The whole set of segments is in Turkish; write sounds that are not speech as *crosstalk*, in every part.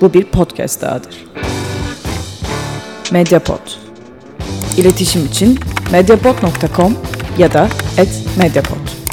bu bir podcast dahadır. Mediapod. İletişim için mediapod.com ya da @mediapod.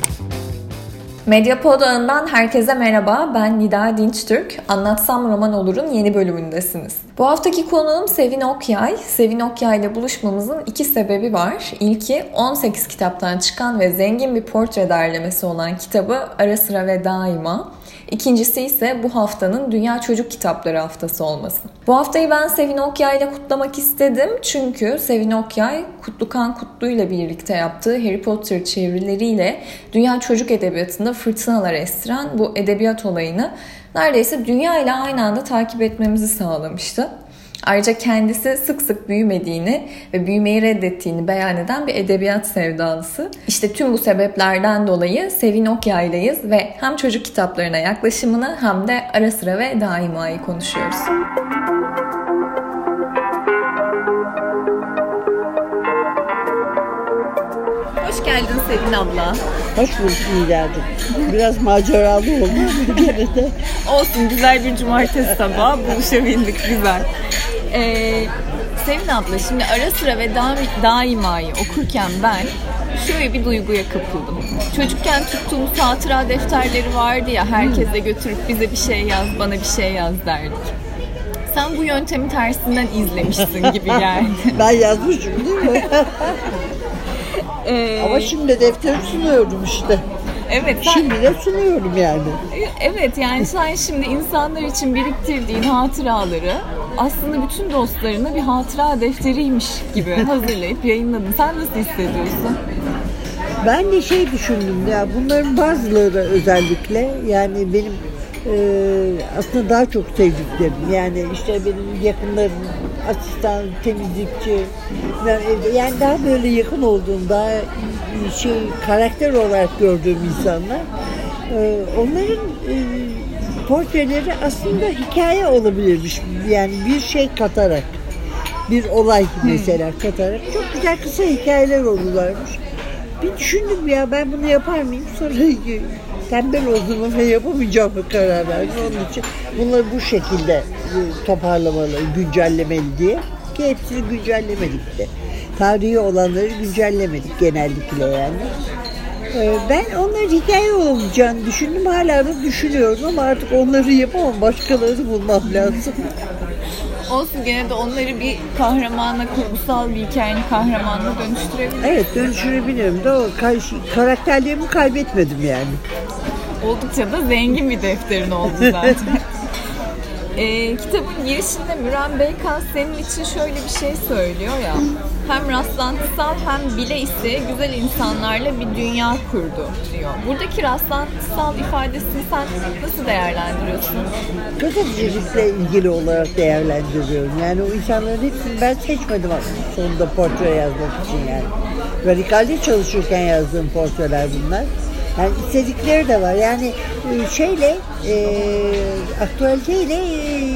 Medyapod ağından herkese merhaba. Ben Nida Dinçtürk. Anlatsam Roman Olur'un yeni bölümündesiniz. Bu haftaki konuğum Sevin Okyay. Sevin Okyay ile buluşmamızın iki sebebi var. İlki 18 kitaptan çıkan ve zengin bir portre derlemesi olan kitabı Ara Sıra ve Daima. İkincisi ise bu haftanın Dünya Çocuk Kitapları Haftası olması. Bu haftayı ben Sevin Okyay ile kutlamak istedim. Çünkü Sevin Okyay, Kutlukan Kutlu ile birlikte yaptığı Harry Potter çevirileriyle Dünya Çocuk Edebiyatı'nda fırtınalar estiren bu edebiyat olayını neredeyse dünya ile aynı anda takip etmemizi sağlamıştı. Ayrıca kendisi sık sık büyümediğini ve büyümeyi reddettiğini beyan eden bir edebiyat sevdalısı. İşte tüm bu sebeplerden dolayı Sevin Okyay'layız ve hem çocuk kitaplarına yaklaşımını hem de ara sıra ve daimayı konuşuyoruz. Hoş geldin Sevin abla. Hoş bulduk Nida'cığım. Biraz maceralı oldu bir kere *laughs* de. Olsun güzel bir cumartesi sabahı buluşabildik güzel. Ee, Sevin abla şimdi ara sıra ve da, daimayı okurken ben şöyle bir duyguya kapıldım. Çocukken tuttuğumuz hatıra defterleri vardı ya herkese götürüp bize bir şey yaz bana bir şey yaz derdik. Sen bu yöntemi tersinden izlemişsin gibi *laughs* geldi. Ben yazmışım değil mi? *laughs* Ee, ama şimdi defteri sunuyorum işte. evet sen, Şimdi de sunuyorum yani. evet yani sen şimdi insanlar için biriktirdiğin hatıraları aslında bütün dostlarına bir hatıra defteriymiş gibi *laughs* hazırlayıp yayınladın. Sen nasıl hissediyorsun? Ben de şey düşündüm ya bunların bazıları özellikle yani benim e, aslında daha çok sevdiklerim yani işte benim yakınlarım asistan, temizlikçi yani, daha böyle yakın olduğum daha şey karakter olarak gördüğüm insanlar e, onların e, portreleri aslında hikaye olabilirmiş yani bir şey katarak bir olay mesela katarak çok güzel kısa hikayeler olurlarmış. Bir düşündüm ya ben bunu yapar mıyım? Sonra *laughs* tembel olduğumu ve yapamayacağımı karar verdim. Onun için bunları bu şekilde e, toparlamalı, güncellemeli diye. Ki hepsini güncellemedik de. Tarihi olanları güncellemedik genellikle yani. Ee, Ben onların hikaye olacağını düşündüm. Hala da düşünüyorum ama artık onları yapamam. Başkalarını bulmam lazım. *laughs* Olsun gene de onları bir kahramana, kurgusal bir hikayenin kahramanına dönüştürebilir. Evet dönüştürebilirim de o kay- karakterlerimi kaybetmedim yani. Oldukça da zengin bir defterin oldu zaten. *laughs* Ee, kitabın girişinde Müren Beykan senin için şöyle bir şey söylüyor ya. Hem rastlantısal hem bile ise güzel insanlarla bir dünya kurdu diyor. Buradaki rastlantısal ifadesini sen nasıl değerlendiriyorsun? gazetecilikle ilgili olarak değerlendiriyorum. Yani o insanların hepsini ben seçmedim aslında sonunda portre yazmak için yani. Radikalde çalışırken yazdığım portreler bunlar. Yani istedikleri de var. Yani e, şeyle e, aktüeliteyle e,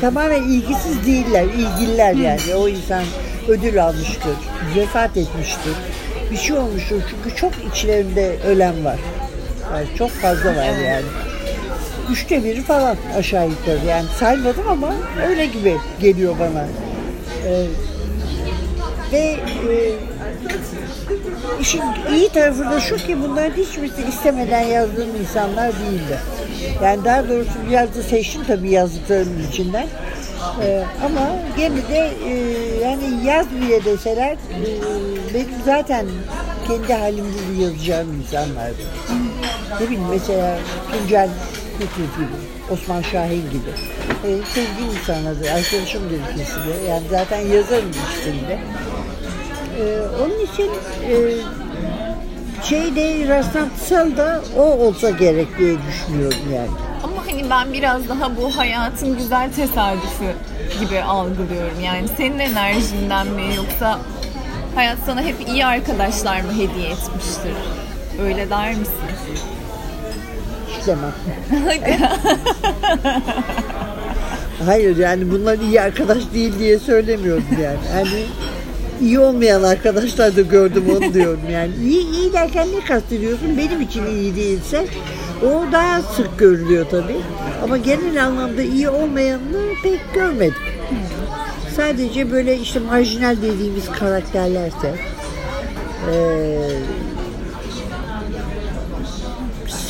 tamamen ilgisiz değiller, ilgililer yani. O insan ödül almıştır, vefat etmiştir. Bir şey olmuştur çünkü çok içlerinde ölen var. Yani çok fazla var yani üçte biri falan aşağı yukarı. Yani saymadım ama öyle gibi geliyor bana. Ee, ve e, işin iyi tarafı da şu ki bunların hiçbirisi istemeden yazdığım insanlar değildi. Yani daha doğrusu biraz da seçtim tabii yazdıklarımın içinden. Ee, ama gene de e, yani yaz bile deseler e, benim zaten kendi halimde de yazacağım insanlardı. Ne bileyim mesela Tuncel Kutlu gibi, Osman Şahin gibi. E, sevdiğim insanlardır, arkadaşımdır ikisi de. Yani zaten yazarım üstünde. E, onun için e, şeyde rastlantısal da o olsa gerek diye düşünüyorum yani. Ama hani ben biraz daha bu hayatın güzel tesadüfü gibi algılıyorum. Yani senin enerjinden mi yoksa hayat sana hep iyi arkadaşlar mı hediye etmiştir? Öyle der misin? Hiç demem. Hayır yani bunlar iyi arkadaş değil diye söylemiyorum yani. Hani iyi olmayan arkadaşlar da gördüm onu diyorum yani. İyi, iyi derken ne kastediyorsun? Benim için iyi değilse O daha sık görülüyor tabii. Ama genel anlamda iyi olmayanını pek görmedim. Sadece böyle işte marjinal dediğimiz karakterlerse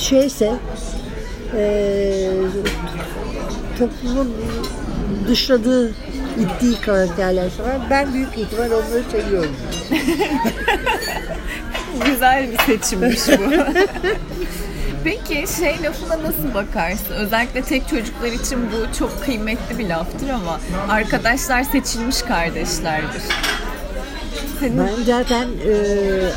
şeyse toplumun dışladığı, ittiği karakterler var. Ben büyük ihtimal onları seviyorum. *laughs* Güzel bir seçimmiş bu. *laughs* Peki şey lafına nasıl bakarsın? Özellikle tek çocuklar için bu çok kıymetli bir laftır ama arkadaşlar seçilmiş kardeşlerdir. Senin Ben zaten e,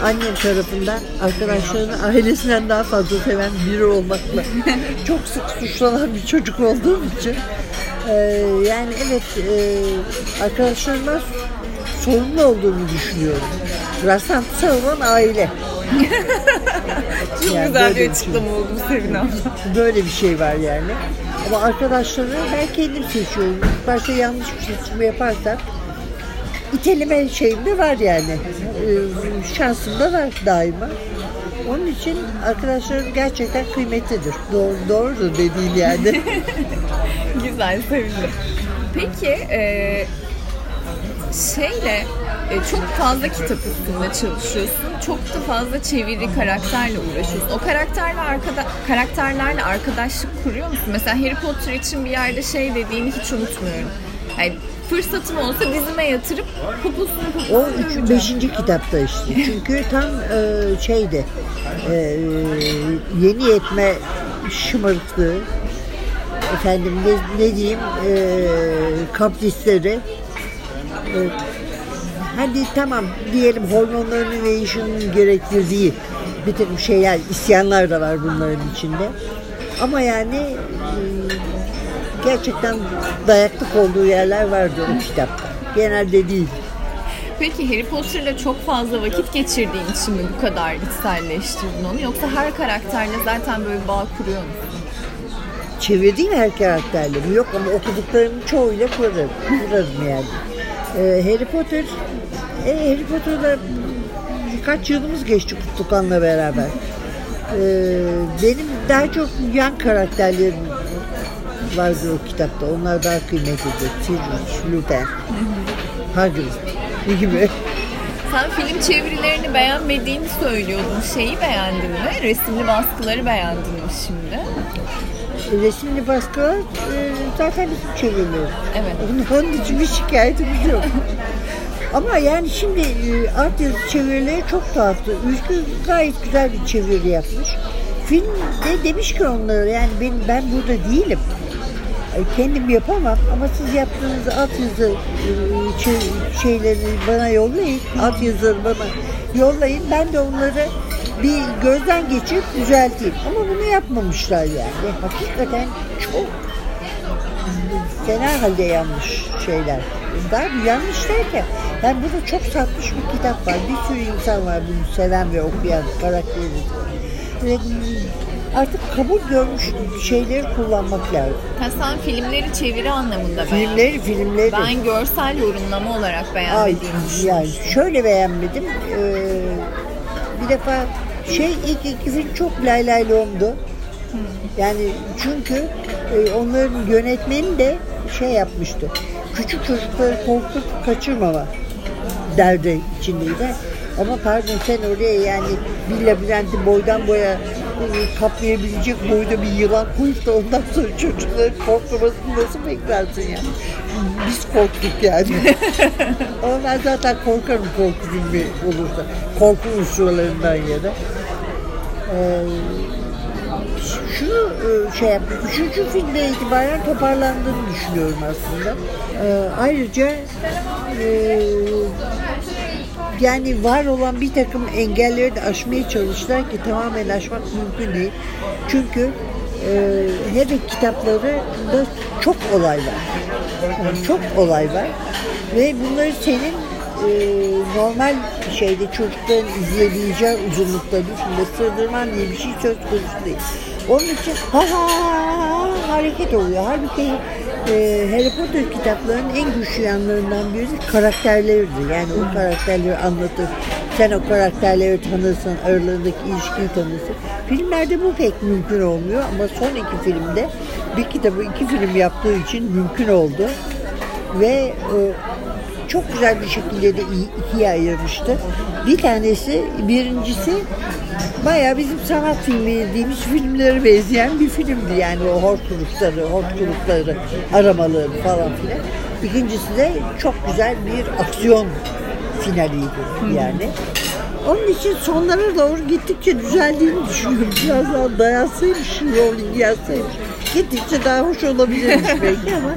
annem tarafından arkadaşlarını ailesinden daha fazla seven biri olmakla *laughs* çok sık suçlanan bir çocuk olduğum için e, yani evet e, arkadaşlarımdan sorumlu olduğumu düşünüyorum. Rastlantısal olan aile. *laughs* çok Yani güzel bir şey. açıklama oldu Sevin abla. Böyle bir şey var yani. Ama arkadaşları ben kendim seçiyorum. İlk Başta yanlış bir seçim yaparsak iteleme şeyim de var yani. Ee, şansım da var daima. Onun için arkadaşlarım gerçekten kıymetlidir. Doğru, doğrudur dediğin yani. *laughs* Güzel, sevindim. Peki, e, şeyle e, çok fazla kitap üstünde çalışıyorsun. Çok da fazla çeviri karakterle uğraşıyorsun. O karakterle arkada karakterlerle arkadaşlık kuruyor musun? Mesela Harry Potter için bir yerde şey dediğini hiç unutmuyorum. Yani fırsatım olsa dizime yatırıp poposunu poposunu O üç, beşinci kitapta işte. Çünkü tam e, şeydi e, yeni yetme şımarıklığı efendim ne, ne diyeyim e, kaprisleri e, hadi tamam diyelim hormonların değişiminin gerektirdiği bir takım şeyler, isyanlar da var bunların içinde. Ama yani e, gerçekten dayaklık olduğu yerler vardı o kitapta. Genelde değil. Peki Harry Potter'la çok fazla vakit geçirdiğin için mi bu kadar içselleştirdin onu? Yoksa her karakterle zaten böyle bağ kuruyor musun? çevirdiğim her karakterlerim yok ama okuduklarımın çoğuyla kurarım, kurarım yani. Ee, Harry Potter, e, Harry Potter'da birkaç yılımız geçti Kutlukan'la beraber. Ee, benim daha çok yan karakterlerim vardı o kitapta. Onlar daha kıymetlidir. Sirius, Lupin, Hagrid gibi. Sen film çevirilerini beğenmediğini söylüyordun. Şeyi beğendin mi? Resimli baskıları beğendin mi şimdi? Resimli baskılar e, zaten bizim çeviriyoruz. Evet. Onun, onun için bir şikayetimiz yok. *laughs* Ama yani şimdi e, alt yazı çevirileri çok tuhaftı. Ülkü gayet güzel bir çeviri yapmış. Film de demiş ki onlara yani ben, ben burada değilim. E, Kendim yapamam ama siz yaptığınız alt yazı e, şey- şeyleri bana yollayın. Alt yazıları bana yollayın. Ben de onları bir gözden geçirip düzelteyim. Ama bunu yapmamışlar yani. Hakikaten çok fena halde yanlış şeyler. Daha bir yanlış derken yani burada çok satmış bir kitap var. Bir sürü insan var bunu seven ve okuyan karakteri. Ve artık kabul görmüş şeyleri kullanmak lazım. Ha, sen filmleri çeviri anlamında beğendin. Filmleri, filmleri. Ben görsel yorumlama olarak Ay, beğenmediğimi yani düşünmüştüm. şöyle beğenmedim. Ee, bir defa şey ilk iki film çok lay lay lomdu. Yani çünkü e, onların yönetmeni de şey yapmıştı. Küçük çocukları korkutup kaçırmama derdi içindeydi. Ama pardon sen oraya yani bir labirenti boydan boya kaplayabilecek boyda bir yılan koyup da ondan sonra çocukların korkmamasını nasıl beklersin ya? Biz korktuk yani. *laughs* Ama ben zaten korkarım korku filmi olursa. Korku unsurlarından da. Ee, şunu e, şey yaptım. Üçüncü filmde itibaren toparlandığını düşünüyorum aslında. Ee, ayrıca e, yani var olan bir takım engelleri de aşmaya çalıştılar ki tamamen aşmak mümkün değil. Çünkü e, hele kitaplarında çok olay var. Yani çok olay var. Ve bunları senin e, normal şeyde çocukların izleyebileceği uzunlukta düşünme sığdırman diye bir şey söz konusu değil. Onun için ha ha ha hareket oluyor. Halbuki e, Harry Potter kitaplarının en güçlü yanlarından biri karakterleridir. Yani o karakterleri anlatır. sen o karakterleri tanırsın, aralarındaki ilişkiyi tanırsın. Filmlerde bu pek mümkün olmuyor ama son iki filmde bir kitabı iki film yaptığı için mümkün oldu. Ve e, çok güzel bir şekilde de ikiye ayırmıştı. Bir tanesi, birincisi bayağı bizim sanat filmi dediğimiz filmlere benzeyen bir filmdi. Yani o hortkulukları, hortkulukları aramaları falan filan. İkincisi de çok güzel bir aksiyon finaliydi yani. Onun için sonlara doğru gittikçe düzeldiğini düşünüyorum. Biraz daha dayansaymış, Rowling yazsaymış. Gittikçe daha hoş olabilirmiş *laughs* belki ama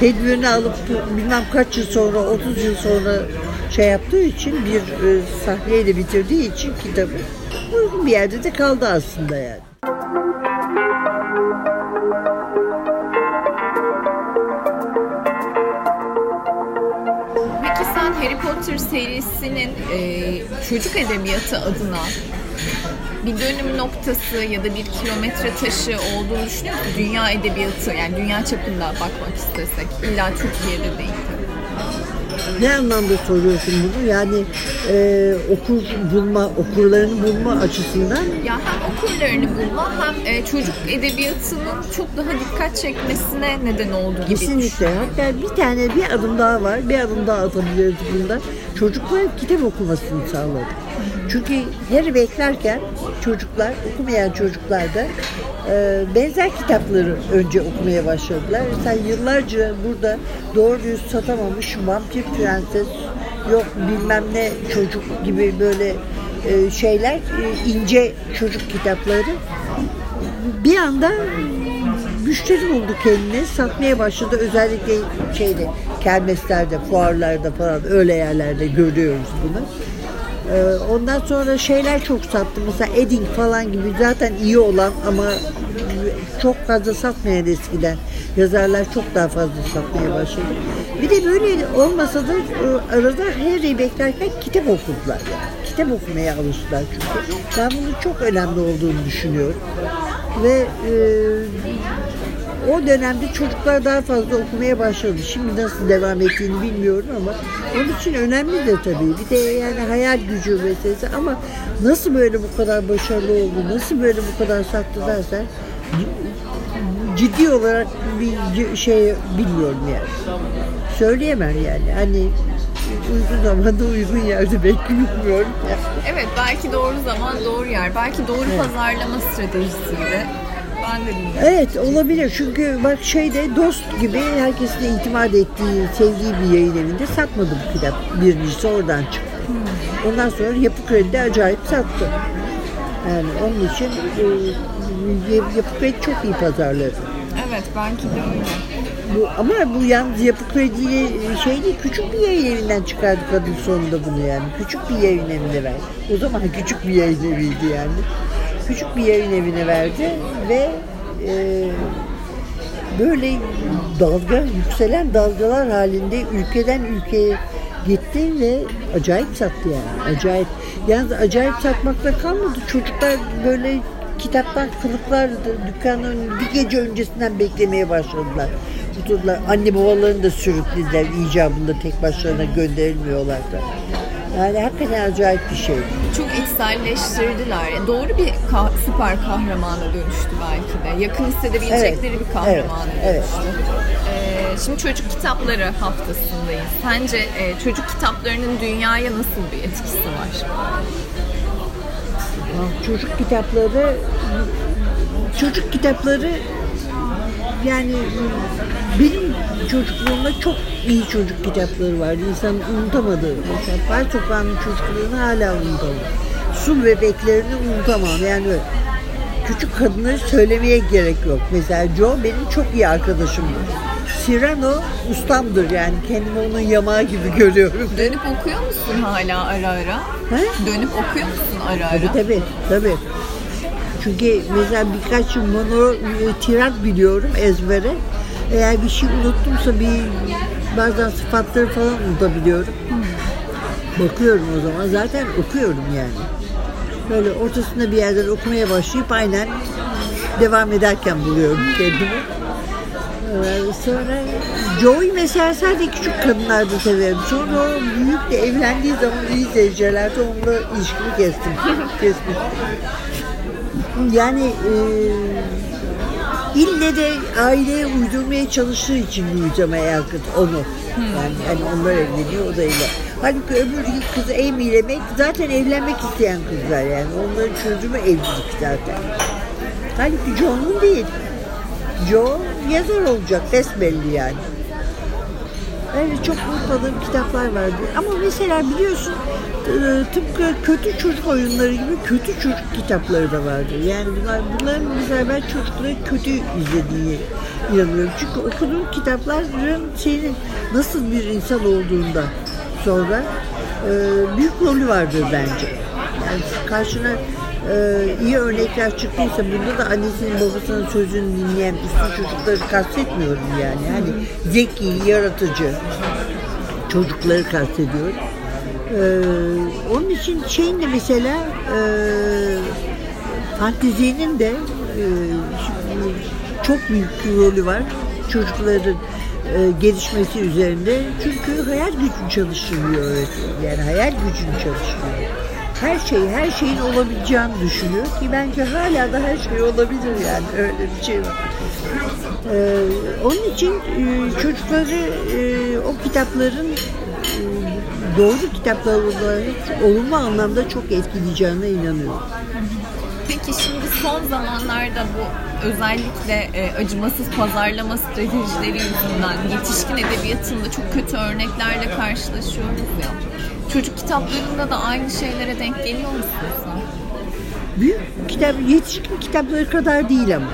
tedbirini alıp bilmem kaç yıl sonra, 30 yıl sonra şey yaptığı için bir e, sahneyle bitirdiği için kitabı uygun bir yerde de kaldı aslında yani. Potter serisinin e, çocuk edebiyatı adına bir dönüm noktası ya da bir kilometre taşı olduğunu düşünüyor musun? Dünya edebiyatı yani dünya çapında bakmak istesek. illa Türkiye'de değil. Ne anlamda soruyorsun bunu? Yani e, okur bulma, okurlarını bulma açısından Ya hem okurlarını bulma hem e, çocuk edebiyatının çok daha dikkat çekmesine neden oldu gibi. Kesinlikle. Hatta bir tane bir adım daha var. Bir adım daha atabiliriz bunda. Çocukların kitap okumasını sağladı. Çünkü Harry beklerken çocuklar, okumayan çocuklar da e, benzer kitapları önce okumaya başladılar. Mesela yıllarca burada doğru düz satamamış Vampir Prenses, yok bilmem ne çocuk gibi böyle e, şeyler, e, ince çocuk kitapları bir anda müşteri buldu kendini. Satmaya başladı. Özellikle şeyde kermeslerde, fuarlarda falan öyle yerlerde görüyoruz bunu. Ee, ondan sonra şeyler çok sattı. Mesela Edding falan gibi zaten iyi olan ama çok fazla satmayan eskiden yazarlar çok daha fazla satmaya başladı. Bir de böyle olmasa da e, arada Harry'i beklerken kitap okudular. Yani. Kitap okumaya alıştılar çünkü. Ben bunun çok önemli olduğunu düşünüyorum. Ve e, o dönemde çocuklar daha fazla okumaya başladı. Şimdi nasıl devam ettiğini bilmiyorum ama onun için önemli de tabii. Bir de yani hayal gücü meselesi ama nasıl böyle bu kadar başarılı oldu, nasıl böyle bu kadar sattı dersen ciddi olarak bir şey bilmiyorum yani. Söyleyemem yani. Hani uygun zamanda uygun yerde bekliyorum. Yani. Evet belki doğru zaman doğru yer. Belki doğru evet. pazarlama stratejisiyle bilmiyorum. Evet olabilir çünkü bak şeyde dost gibi herkesin de itimat ettiği, sevdiği bir yayın evinde satmadı bu kitap. Birincisi oradan çıktı. Hmm. Ondan sonra Yapı Kredi'de acayip sattı. Yani onun için e, Yapı Kredi çok iyi pazarladı. Evet belki de öyle. Bu, ama bu yalnız Yapı Kredi'yle şey değil, küçük bir yayın evinden çıkardı kadın sonunda bunu yani. Küçük bir yayın evine ver. O zaman küçük bir yayın eviydi yani küçük bir yayın evine verdi ve e, böyle dalga, yükselen dalgalar halinde ülkeden ülkeye gitti ve acayip sattı yani. Acayip. Yalnız acayip satmakta kalmadı. Çocuklar böyle kitaptan kılıklar dükkanın bir gece öncesinden beklemeye başladılar. Oturdular. Anne babalarını da sürüklediler icabında tek başlarına gönderilmiyorlar da. Yani hakikaten acayip bir şey. Çok içselleştirdiler. Doğru bir kah- süper kahramana dönüştü belki de. Yakın hissedebilecekleri evet. bir kahramana evet. dönüştü. Evet. Ee, şimdi çocuk kitapları haftasındayız. Sence e, çocuk kitaplarının dünyaya nasıl bir etkisi var? Çocuk kitapları çocuk kitapları yani benim çocukluğumda çok iyi çocuk kitapları vardı. İnsan unutamadı. Mesela Pay Sokağı'nın çocukluğunu hala unutamam. Su bebeklerini unutamam. Yani böyle küçük kadınları söylemeye gerek yok. Mesela Joe benim çok iyi arkadaşımdır. Cyrano ustamdır yani kendimi onun yamağı gibi görüyorum. Dönüp okuyor musun hala ara ara? He? Dönüp okuyor musun ara ara? Tabii tabii. tabii. Çünkü mesela birkaç mono tirat biliyorum ezbere. Eğer bir şey unuttumsa bir bazen sıfatları falan unutabiliyorum. Hmm. Bakıyorum o zaman. Zaten okuyorum yani. Böyle ortasında bir yerden okumaya başlayıp aynen devam ederken buluyorum kendimi. Ee, sonra Joey mesela sadece küçük kadınlarda severim. Sonra o büyük de evlendiği zaman iyi seyircilerde onunla ilişkimi kestim. Kesmiştim. Yani e, ille de aileye uydurmaya çalıştığı için Louis Aykut onu. Yani hani onlar evleniyor o da evlen. Halbuki öbür kız Amy ile Meg zaten evlenmek isteyen kızlar yani. Onların çözümü evlilik zaten. Halbuki John'un değil. Joe yazar olacak besbelli yani. Öyle çok unutmadığım kitaplar vardı. Ama mesela biliyorsun e, tıpkı kötü çocuk oyunları gibi kötü çocuk kitapları da vardı. Yani bunlar, bunların mesela ben çocukları kötü izlediğini inanıyorum. Çünkü okuduğum kitapların senin nasıl bir insan olduğunda sonra e, büyük rolü vardır bence. Yani karşına e, iyi örnekler çıktıysa bunda da annesinin babasının sözünü dinleyen üstün çocukları kastetmiyorum yani. Hani zeki, yaratıcı çocukları kastediyorum. Ee, onun için şeyin de mesela e, fantezinin de e, çok büyük bir rolü var çocukların e, gelişmesi üzerinde. Çünkü hayal gücünü çalıştırıyor. Yani hayal gücünü çalıştırıyor. Her şeyi, her şeyin olabileceğini düşünüyor ki bence hala da her şey olabilir yani öyle bir şey var. Ee, onun için e, çocukları e, o kitapların e, doğru kitaplar olumlu anlamda çok etkileyeceğine inanıyorum. Son zamanlarda bu özellikle e, acımasız pazarlama stratejileri yüzünden yetişkin edebiyatında çok kötü örneklerle karşılaşıyoruz ya. Çocuk kitaplarında da aynı şeylere denk geliyor musun sen? Büyük kitap, yetişkin kitapları kadar değil ama.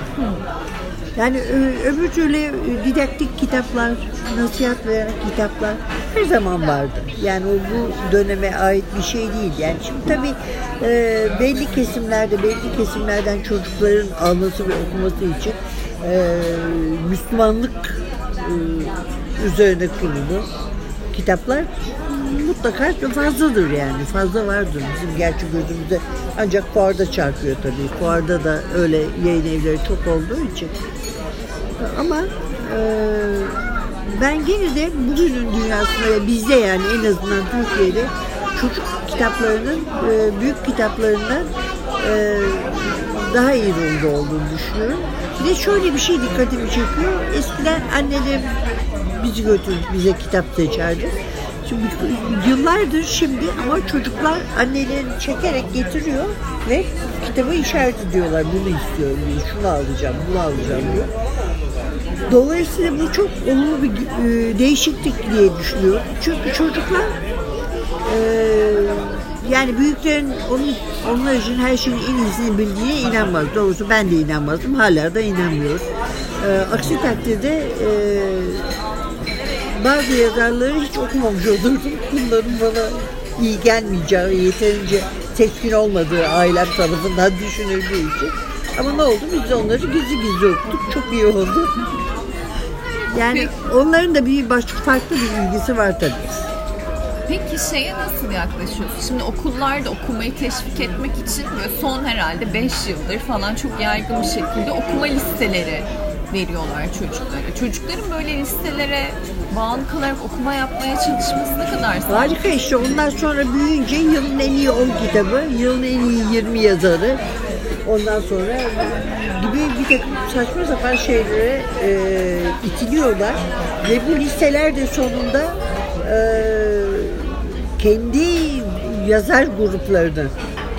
Yani öbür türlü e, didaktik kitaplar, nasihat veren kitaplar her zaman vardı. Yani o bu döneme ait bir şey değil. Yani şimdi tabii e, belli kesimlerde, belli kesimlerden çocukların alması ve okuması için e, Müslümanlık e, üzerine kurulu kitaplar mutlaka fazladır yani. Fazla vardır bizim gerçi gözümüzde. Ancak fuarda çarpıyor tabii. Fuarda da öyle yayın evleri çok olduğu için. Ama e, ben gene de bugünün dünyasında ve bizde yani en azından Türkiye'de çocuk kitaplarının e, büyük kitaplarından e, daha iyi rolde olduğunu düşünüyorum. Bir de şöyle bir şey dikkatimi çekiyor. Eskiden anneler bizi götürüp bize kitap seçerdi. Şimdi yıllardır şimdi ama çocuklar annelerini çekerek getiriyor ve kitabı işaret ediyorlar. Bunu istiyorum diyor. Şunu alacağım, bunu alacağım diyor. Dolayısıyla bu çok olumlu bir e, değişiklik diye düşünüyorum. Çünkü çocuklar e, yani büyüklerin onun, onlar için her şeyin en iyisini bildiğine inanmaz. Doğrusu ben de inanmazdım. Hala da inanmıyorum. E, aksi takdirde e, bazı yazarları hiç okumamış olurdum. Bunların bana iyi gelmeyeceği, yeterince teskin olmadığı ailem tarafından düşünüldüğü için. Ama ne oldu? Biz de onları gizli gizli okuduk. Çok iyi oldu. Yani onların da bir başka farklı bir ilgisi var tabii. Peki şeye nasıl yaklaşıyorsun? Şimdi okullarda okumayı teşvik etmek için böyle son herhalde 5 yıldır falan çok yaygın bir şekilde okuma listeleri veriyorlar çocuklara. Çocukların böyle listelere bağlı kalarak okuma yapmaya çalışması ne kadar sağlıklı? Harika işte ondan sonra büyüyünce yılın en iyi 10 kitabı, yılın en iyi 20 yazarı, ondan sonra gibi bir takım saçma sapan şeylere e, itiliyorlar. Ve bu listeler de sonunda e, kendi yazar gruplarını,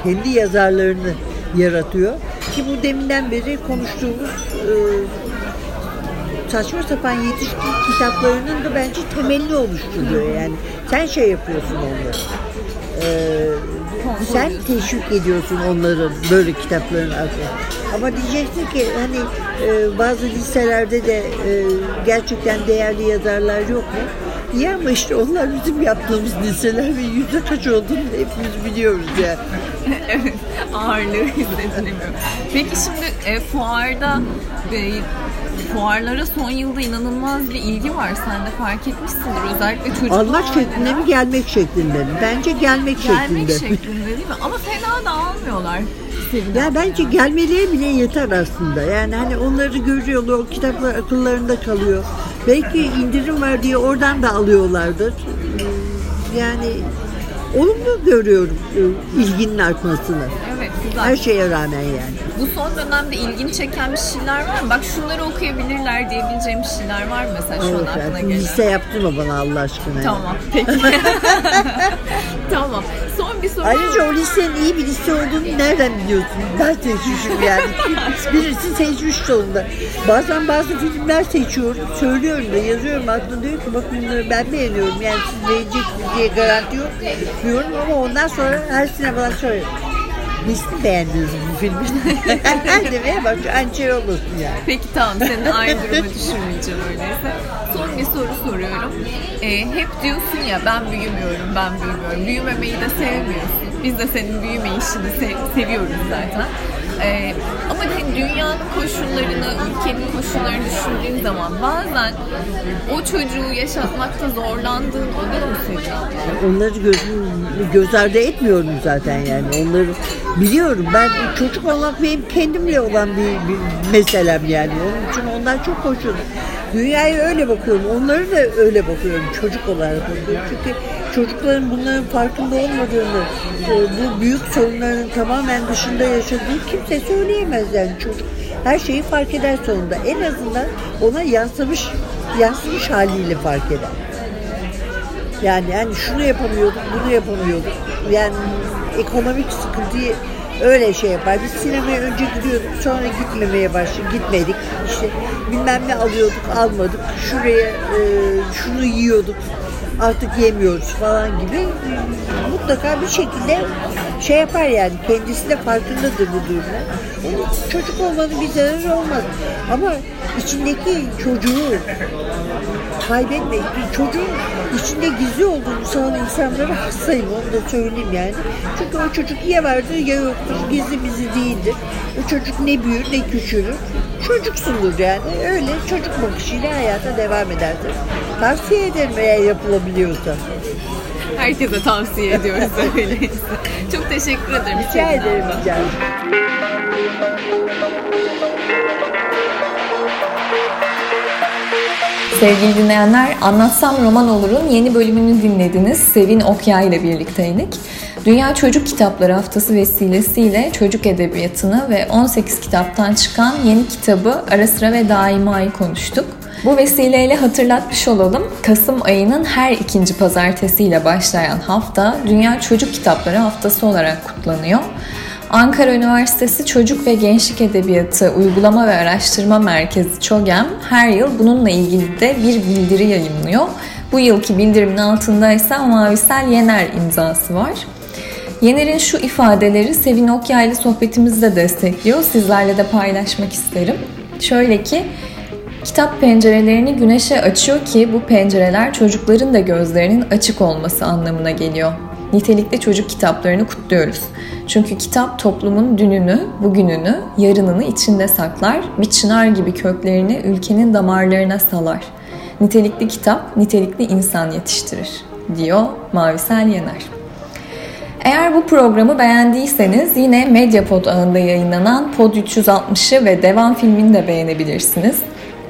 kendi yazarlarını yaratıyor. Ki bu deminden beri konuştuğumuz e, saçma sapan yetişkin kitaplarının da bence temelini oluşturuyor yani. Sen şey yapıyorsun onları. Ee, sen teşvik ediyorsun onların böyle kitapların arkasına. Ama diyeceksin ki hani e, bazı liselerde de e, gerçekten değerli yazarlar yok mu? İyi ama işte onlar bizim yaptığımız liseler ve yüzde kaç olduğunu hepimiz biliyoruz yani. *laughs* evet, ağırlığı hissedilemiyor. Peki şimdi e, fuarda e, fuarlara son yılda inanılmaz bir ilgi var. Sen de fark etmişsindir. Özellikle çocuklar Almak şeklinde mi gelmek şeklinde mi? Bence gelmek, Gelmek şeklinde. şeklinde değil mi? Ama fena da almıyorlar. Ya bence gelmeleri bile yeter aslında. Yani hani onları görüyorlar, o kitaplar akıllarında kalıyor. Belki indirim var diye oradan da alıyorlardır. Yani olumlu görüyorum e, ilginin artmasını. Evet güzel. Her şeye rağmen yani. Bu son dönemde ilgini çeken bir şeyler var mı? Bak şunları okuyabilirler diyebileceğim bir şeyler var mı mesela şu an aklına gelen? liste yaptırma bana Allah aşkına. Tamam peki. *laughs* tamam. Son bir soru. Ayrıca o listenin iyi bir liste olduğunu nereden biliyorsun? Ben seçmişim yani. *laughs* Birisi seçmiş sonunda. Bazen bazı filmler seçiyorum. Söylüyorum da yazıyorum. Aklımda diyor ki bakın bunları ben beğeniyorum. Yani siz beğeneceksiniz diye garanti yok diyorum ama ondan sonra her sinemadan söylüyorum. Nesini beğendiniz bu filmi? *laughs* Demeye bak aynı şey olmasın yani. Peki tamam seni aynı duruma düşürmeyeceğim öyleyse. Son bir soru soruyorum. Ee, hep diyorsun ya ben büyümüyorum, ben büyümüyorum. Büyümemeyi de sevmiyorsun. Biz de senin büyüme işini se- seviyoruz zaten. Ee, ama hani dünyanın koşullarını, ülkenin koşullarını düşündüğün zaman bazen o çocuğu yaşatmakta zorlandığın oluyor mu senin? Onları göz, göz ardı etmiyorum zaten yani. Onları biliyorum. Ben çocuk olmak benim kendimle olan bir, bir meselem yani. Onun için ondan çok hoşum. Dünyaya öyle bakıyorum. Onları da öyle bakıyorum. Çocuk olarak bakıyorum. Çünkü çocukların bunların farkında olmadığını, e, bu büyük sorunların tamamen dışında yaşadığı kimse söyleyemez yani çocuk. Her şeyi fark eder sonunda. En azından ona yansımış, yansımış haliyle fark eder. Yani yani şunu yapamıyorduk, bunu yapamıyorduk. Yani ekonomik sıkıntıyı öyle şey yapar. Biz sinemaya önce gidiyorduk, sonra gitmemeye başladık, gitmedik. İşte bilmem ne alıyorduk, almadık. Şuraya e, şunu yiyorduk, artık yemiyoruz falan gibi. Mutlaka bir şekilde şey yapar yani. Kendisi de farkındadır bu durumda. Çocuk olmanın bir zararı olmaz. Ama içindeki çocuğu kaybetme. Çocuğun içinde gizli olduğunu sanan insanlara hastayım onu da söyleyeyim yani. Çünkü o çocuk ya vardır ya yoktur. Gizli bizi değildir. O çocuk ne büyür ne küçülür. Çocuksundur yani. Öyle çocuk bakışıyla hayata devam edersin. Tavsiye ederim eğer yapılabiliyorsa. Herkese tavsiye ediyoruz *laughs* öyleyse. Çok teşekkür ederim. Rica ederim. Rica ederim. Sevgili dinleyenler, Anlatsam Roman Olur'un yeni bölümünü dinlediniz. Sevin Okya ile birlikteydik. Dünya Çocuk Kitapları Haftası vesilesiyle çocuk edebiyatını ve 18 kitaptan çıkan yeni kitabı Ara Sıra ve Daima'yı konuştuk. Bu vesileyle hatırlatmış olalım. Kasım ayının her ikinci pazartesiyle başlayan hafta Dünya Çocuk Kitapları Haftası olarak kutlanıyor. Ankara Üniversitesi Çocuk ve Gençlik Edebiyatı Uygulama ve Araştırma Merkezi ÇOGEM her yıl bununla ilgili de bir bildiri yayınlıyor. Bu yılki bildirimin altında ise Mavisel Yener imzası var. Yener'in şu ifadeleri Sevin Okyaylı sohbetimizde destekliyor. Sizlerle de paylaşmak isterim. Şöyle ki, Kitap pencerelerini güneşe açıyor ki bu pencereler çocukların da gözlerinin açık olması anlamına geliyor. Nitelikli çocuk kitaplarını kutluyoruz. Çünkü kitap toplumun dününü, bugününü, yarınını içinde saklar, bir çınar gibi köklerini ülkenin damarlarına salar. Nitelikli kitap, nitelikli insan yetiştirir, diyor Mavisel Yener. Eğer bu programı beğendiyseniz yine Mediapod ağında yayınlanan Pod 360'ı ve devam filmini de beğenebilirsiniz.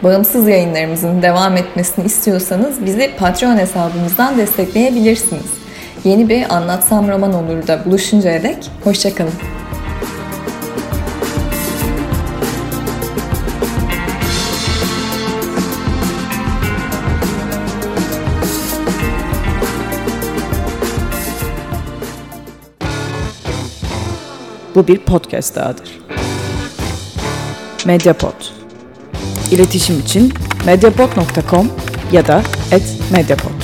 Bağımsız yayınlarımızın devam etmesini istiyorsanız bizi Patreon hesabımızdan destekleyebilirsiniz. Yeni bir Anlatsam Roman olur da buluşuncaya dek hoşçakalın. Bu bir podcast dahadır. Mediapod. İletişim için mediapod.com ya da @mediapod.